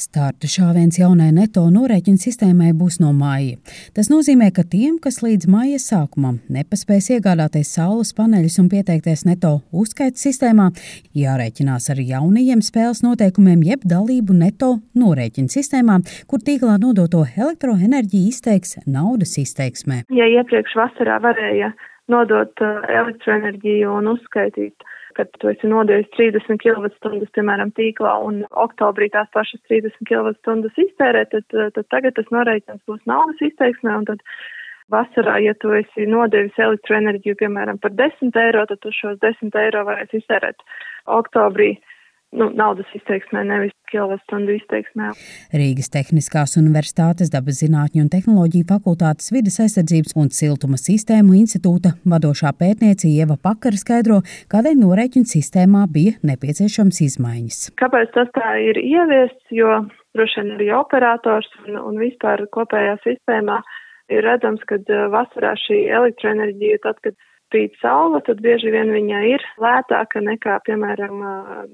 Starta šāviens jaunai neto norēķina sistēmai būs no māja. Tas nozīmē, ka tiem, kas līdz māja sākumam nepaspēs iegādāties saules paneļus un pieteikties neto uzskaitas sistēmā, jārēķinās ar jaunajiem spēles noteikumiem, jeb dalību neto norēķina sistēmā, kur tīklā nodoto elektroenerģiju izteiks naudas izteiksmē. Ja iepriekš vasarā varēja nodot uh, elektroenerģiju un uzskaitīt kad tu esi nodevis 30 kWh, piemēram, tīklā, un oktobrī tās pašas 30 kWh iztērē, tad, tad tagad tas norēķins būs naudas izteiksmē, un tad vasarā, ja tu esi nodevis elektroenerģiju, piemēram, par 10 eiro, tad tu šos 10 eiro varēsi iztērēt oktobrī nu, naudas izteiksmē, nevis kilovatstundu izteiksmē. Rīgas Tehniskās Universitātes dabas zinātņu un tehnoloģiju fakultātes vidas aizsardzības un siltuma sistēmu institūta vadošā pētniece Ieva Pakara skaidro, kādēļ norēķinu sistēmā bija nepieciešams izmaiņas. Kāpēc tas tā ir ieviests, jo droši vien arī operators un, un vispār kopējā sistēmā ir redzams, ka uh, vasarā šī elektroenerģija, tad, kad spīd saule, tad bieži vien viņa ir lētāka nekā, piemēram,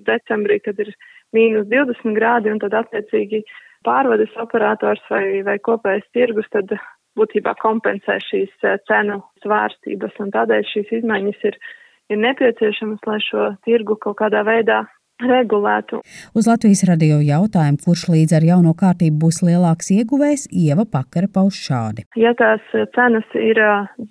decembrī, kad ir mīnus 20 grādi, un tad attiecīgi pārvades operators vai, vai kopējais tirgus tad būtībā kompensē šīs cenu svārstības, un tādēļ šīs izmaiņas ir, ir nepieciešamas, lai šo tirgu kaut kādā veidā regulētu. Uz Latvijas radio jautājumu, kurš līdz ar jauno kārtību būs lielāks ieguvējs, Ieva Pakara pauž šādi. Ja tās cenas ir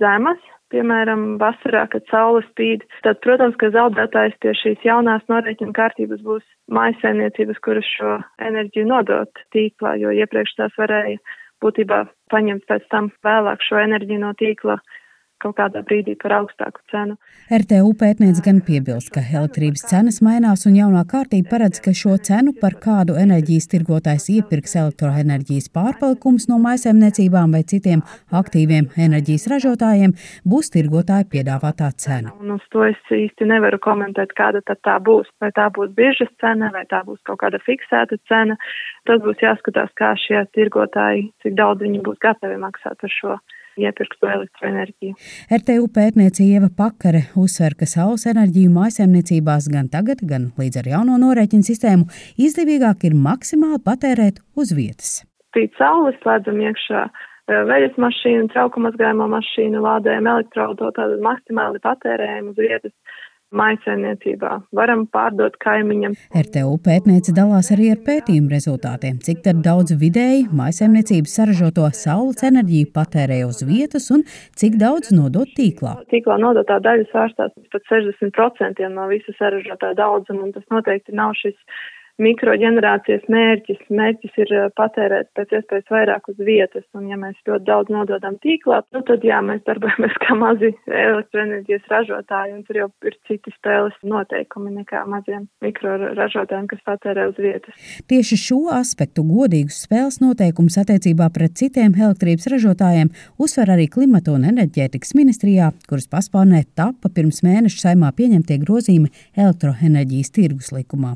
zemas, piemēram, vasarā, kad saule spīd, tad, protams, ka zaudētājs pie šīs jaunās norēķina kārtības būs maisainiecības, kuras šo enerģiju nodot tīklā, jo iepriekš tās varēja būtībā paņemt pēc tam vēlāk šo enerģiju no tīkla kaut kādā brīdī par augstāku cenu. RTU pētniece gan piebilst, ka elektrības cenas mainās un jaunā kārtība paredz, ka šo cenu, par kādu enerģijas tirgotājs iepirks elektroenerģijas pārpalikums no maisaimniecībām vai citiem aktīviem enerģijas ražotājiem, būs tirgotāja piedāvātā cena. Un uz to es īsti nevaru komentēt, kāda tad tā būs. Vai tā būs biržas cena, vai tā būs kaut kāda fiksēta cena. Tas būs jāskatās, kā šie tirgotāji, cik daudz viņi būs gatavi maksāt par šo iepirktu elektroenerģiju. RTU pētniece Ieva Pakare uzsver, ka saules enerģiju mājsaimniecībās gan tagad, gan līdz ar jauno norēķinu sistēmu izdevīgāk ir maksimāli patērēt uz vietas. Pīt saules slēdzam iekšā eh, veļas mašīnu, trauku mazgājumu mašīnu, lādējam elektroauto, tātad maksimāli patērējam uz vietas maisaimniecībā. Varam pārdot kaimiņam. RTU pētniece dalās arī ar pētījumu rezultātiem, cik daudz vidēji maisaimniecības saražoto saules enerģiju patērē uz vietas un cik daudz nodot tīklā. Tīklā nodotā daļa svārstās pat 60% no visa saražotā daudzuma, un tas noteikti nav šis mikroģenerācijas mērķis. Mērķis ir eh, patērēt pēc iespējas vairāk uz vietas, un ja mēs ļoti daudz nododam tīklā, nu, tad jā, mēs darbojamies kā mazi elektroenerģijas ražotāji, un tur jau ir citi spēles noteikumi nekā maziem mikroražotājiem, kas patērē uz vietas. Tieši šo aspektu godīgus spēles noteikumus attiecībā pret citiem elektrības ražotājiem uzsver arī klimata un enerģētikas ministrijā, kuras paspārnē tapa pirms mēneša saimā pieņemtie grozījumi elektroenerģijas tirgus likumā.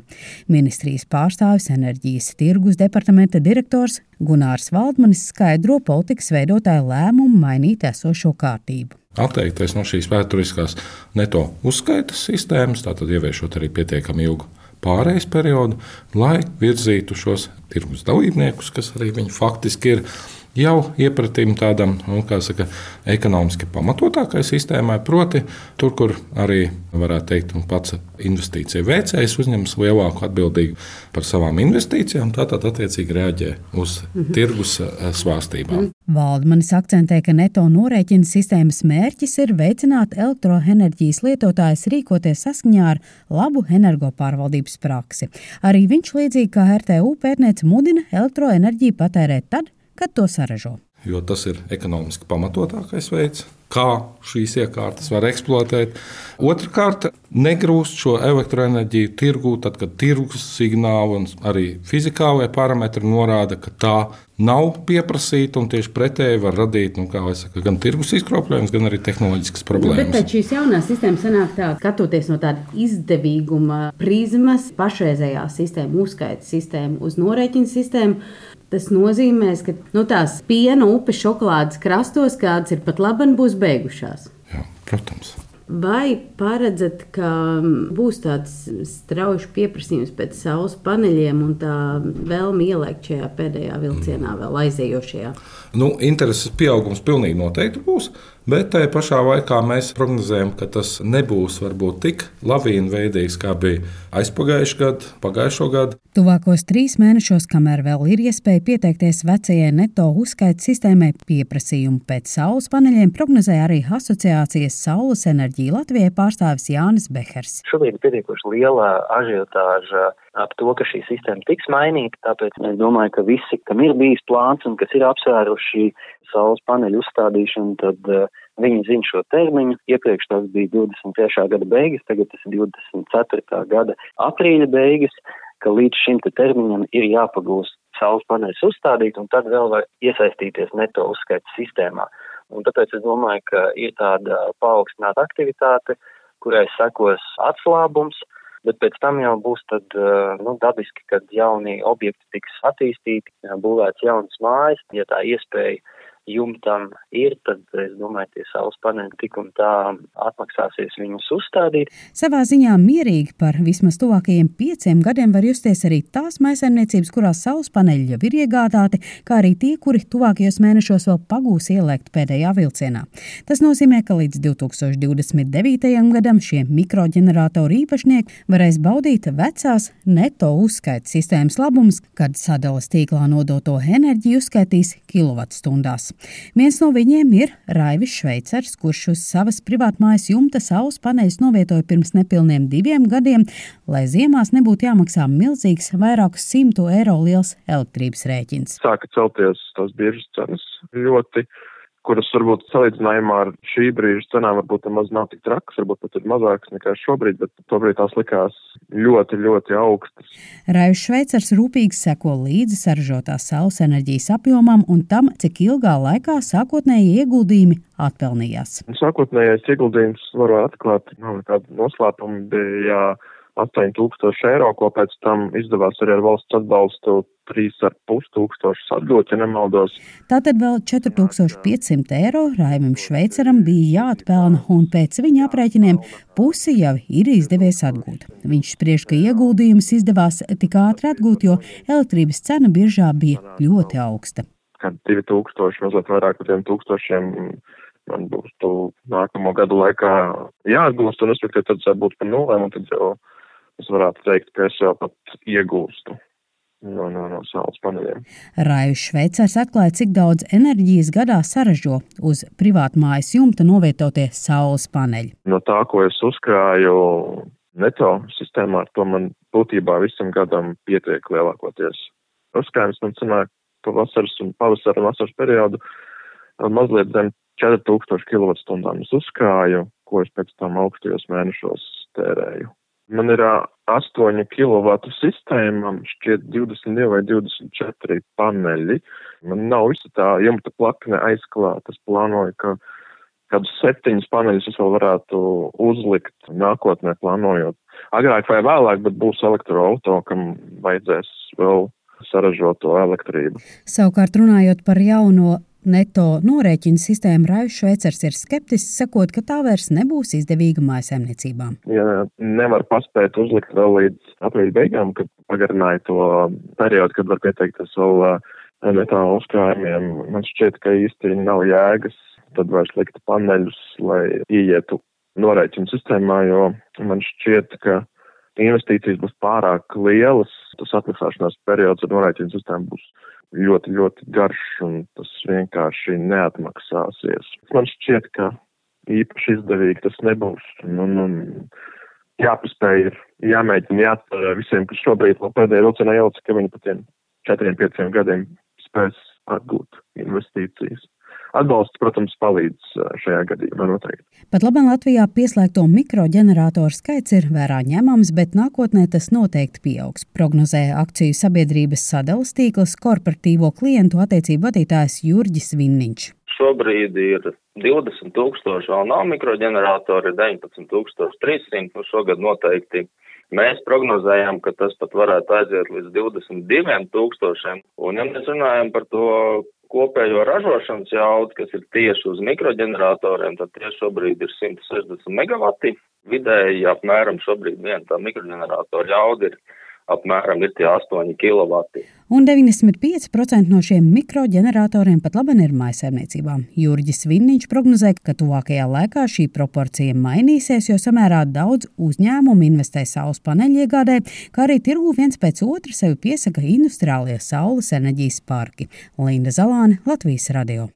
Ministrija ministrijas pārstāvis enerģijas tirgus departamenta direktors Gunārs Valdmanis skaidro politikas veidotāju lēmumu mainīt esošo kārtību. Atteikties no šīs vēsturiskās neto uzskaitas sistēmas, tātad ieviešot arī pietiekami ilgu pārejas periodu, lai virzītu šos tirgus dalībniekus, kas arī viņi faktiski ir jau iepratīm tādam, nu, kā saka, ekonomiski pamatotākai sistēmai, proti, tur, kur arī, varētu teikt, pats investīcija veicējs uzņemas lielāku atbildību par savām investīcijām, tātad attiecīgi reaģē uz mhm. tirgus eh, svārstībām. Mhm. Valdmanis akcentē, ka neto norēķina sistēmas mērķis ir veicināt elektroenerģijas lietotājus rīkoties saskaņā ar labu energopārvaldības praksi. Arī viņš, līdzīgi kā RTU pētniece, mudina elektroenerģiju patērēt tad, kad to saražo. Jo tas ir ekonomiski pamatotākais veids, kā šīs iekārtas var eksploatēt. Otrakārt, negrūst šo elektroenerģiju tirgū, tad, kad tirgus signāli un arī fizikālie parametri norāda, ka tā nav pieprasīta, un tieši pretēji var radīt nu, saka, gan tirgus izkropļojumus, gan arī tehnoloģiskas problēmas. Nu, bet šīs jaunās sistēmas sanāk tā, skatoties no tāda izdevīguma prizmas, pašreizējā sistēma, uzskaitas sistēma uz norēķinu sistēmu Tas nozīmē, ka nu, tās piena upes šokolādes krastos, kādas ir pat labi, būs beigušās. Jā, protams. Vai paredzat, ka būs tāds strauji pieprasījums pēc saules paneļiem un tā vēlme ielikt šajā pēdējā vilcienā, vēl aizējošajā? Nu, intereses pieaugums pilnīgi noteikti būs. Bet tajā pašā laikā mēs prognozējam, ka tas nebūs varbūt tik lavīna veidīgs, kā bija aizpagājušā gada, pagājušo gadu. Tuvākos trīs mēnešos, kamēr vēl ir iespēja pieteikties vecajai neto uzskaita sistēmai, pieprasījumu pēc saules paneļiem prognozēja arī asociācijas Saules enerģija Latvijai pārstāvis Jānis Behers. Šobrīd ir pietiekoši liela ažiotāža ap to, ka šī sistēma tiks mainīta, tāpēc es domāju, ka visi, kam ir bijis plāns un kas ir apsvēruši saules paneļu uzstādīšanu, tad uh, viņi zina šo termiņu. Iepriekš tas bija 23. gada beigas, tagad tas ir 24. gada aprīļa beigas, ka līdz šim te termiņam ir jāpagūst saules paneļus uzstādīt, un tad vēl var iesaistīties neto uzskaits sistēmā. Un tāpēc es domāju, ka ir tāda paaugstināta aktivitāte, kurai sekos atslābums, bet pēc tam jau būs tad, nu, dabiski, kad jaunie objekti tiks attīstīti, būvēts jaunas mājas, ja tā iespēja jumtam ir, tad es domāju, tie saules paneļi tik un tā atmaksāsies viņus uzstādīt. Savā ziņā mierīgi par vismaz tuvākajiem pieciem gadiem var justies arī tās maisaimniecības, kurās saules paneļi jau ir iegādāti, kā arī tie, kuri tuvākajos mēnešos vēl pagūs ielikt pēdējā vilcienā. Tas nozīmē, ka līdz 2029. gadam šie mikroģeneratoru īpašnieki varēs baudīt vecās neto uzskaitas sistēmas labumus, kad sadalas tīklā nodoto enerģiju uzskaitīs kilovatstundās. Viens no viņiem ir Raivis Šveicers, kurš uz savas privātmājas jumta saules paneļus novietoja pirms nepilniem diviem gadiem, lai ziemās nebūtu jāmaksā milzīgs, vairākus simtu eiro liels elektrības rēķins. Sāka celties tās biežas cenas ļoti kuras varbūt salīdzinājumā ar šī brīža cenām varbūt maz nav tik trakas, varbūt pat ir mazākas nekā šobrīd, bet tobrīd tās likās ļoti, ļoti augstas. Raivs Šveicars rūpīgi seko līdzi saražotās saules enerģijas apjomam un tam, cik ilgā laikā sākotnēji ieguldījumi atpelnījās. Sākotnējais ieguldījums varu atklāt, nav nekāda noslēpuma, bija 8000 eiro, ko pēc tam izdevās arī ar valsts atbalstu 3,5 tūkstošus atdot, ja nemaldos. Tātad vēl 4500 eiro Raimam Šveicaram bija jāatpelna, un pēc viņa aprēķiniem pusi jau ir izdevies atgūt. Viņš spriež, ka ieguldījums izdevās tik ātri atgūt, jo elektrības cena biržā bija ļoti augsta. Kad 2000, mazliet vairāk par 2000 man būs tu nākamo gadu laikā jāatgūst, un es ka tad būtu par nulēm, un tad jau es varētu teikt, ka es jau pat iegūstu. No, no, no saules paneļiem. Raivs Šveicers atklāja, cik daudz enerģijas gadā saražo uz privātmājas jumta novietotie saules paneļi. No tā, ko es uzkrāju neto sistēmā, ar to man būtībā visam gadam pietiek lielākoties. Uzkrājums man sanāk pa vasaras un pavasara un vasaras periodu mazliet zem 4000 kWh uzkrāju, ko es pēc tam augstajos mēnešos tērēju. Man ir 8 kW sistēma, šķiet 22 vai 24 paneļi. Man nav visa tā jumta plakne aizklāta. Es plānoju, ka kādus septiņus paneļus es vēl varētu uzlikt nākotnē plānojot. Agrāk vai vēlāk, bet būs elektroauto, kam vajadzēs vēl saražot to elektrību. Savukārt runājot par jauno Neto norēķina sistēma Raivs Šveicers ir skeptisks, sakot, ka tā vairs nebūs izdevīga mājsaimniecībām. Ja nevar paspēt uzlikt vēl līdz aprīļa beigām, kad pagarināja to periodu, kad var pieteikties vēl neto uzkrājumiem, man šķiet, ka īsti nav jēgas tad vairs likt paneļus, lai ieietu norēķinu sistēmā, jo man šķiet, ka investīcijas būs pārāk lielas, tas atmaksāšanās periods ar norēķinu sistēmu būs ļoti, ļoti garš un tas vienkārši neatmaksāsies. Man šķiet, ka īpaši izdevīgi tas nebūs. Un, un, un jāpaspēj ir jāmēģina jāatcerē visiem, kas šobrīd vēl pēdējā vilcienā ielica, ka viņi pat tiem četriem, pieciem gadiem spēs atgūt investīcijas. Atbalsts, protams, palīdz šajā gadījumā noteikti. Pat labi Latvijā pieslēgto mikroģeneratoru skaits ir vērā ņemams, bet nākotnē tas noteikti pieaugs. Prognozē akciju sabiedrības sadalas tīkls korporatīvo klientu attiecību vadītājs Jurģis Vinniņš. Šobrīd ir 20 tūkstoši, vēl nav mikroģeneratori, 19 300, nu šogad noteikti Mēs prognozējam, ka tas pat varētu aiziet līdz 22 tūkstošiem. Un, ja mēs runājam par to kopējo ražošanas jaudu, kas ir tieši uz mikroģeneratoriem, tad tie šobrīd ir 160 megawati. Vidēji apmēram šobrīd viena tā mikroģeneratora jauda ir apmēram ir tie 8 kW. Un 95% no šiem mikroģeneratoriem pat labi ir mājsaimniecībā. Jurģis Vinniņš prognozē, ka tuvākajā laikā šī proporcija mainīsies, jo samērā daudz uzņēmumu investē saules paneļu iegādē, kā arī tirgu viens pēc otra sevi piesaka industriālie saules enerģijas parki. Linda Zalāne, Latvijas radio.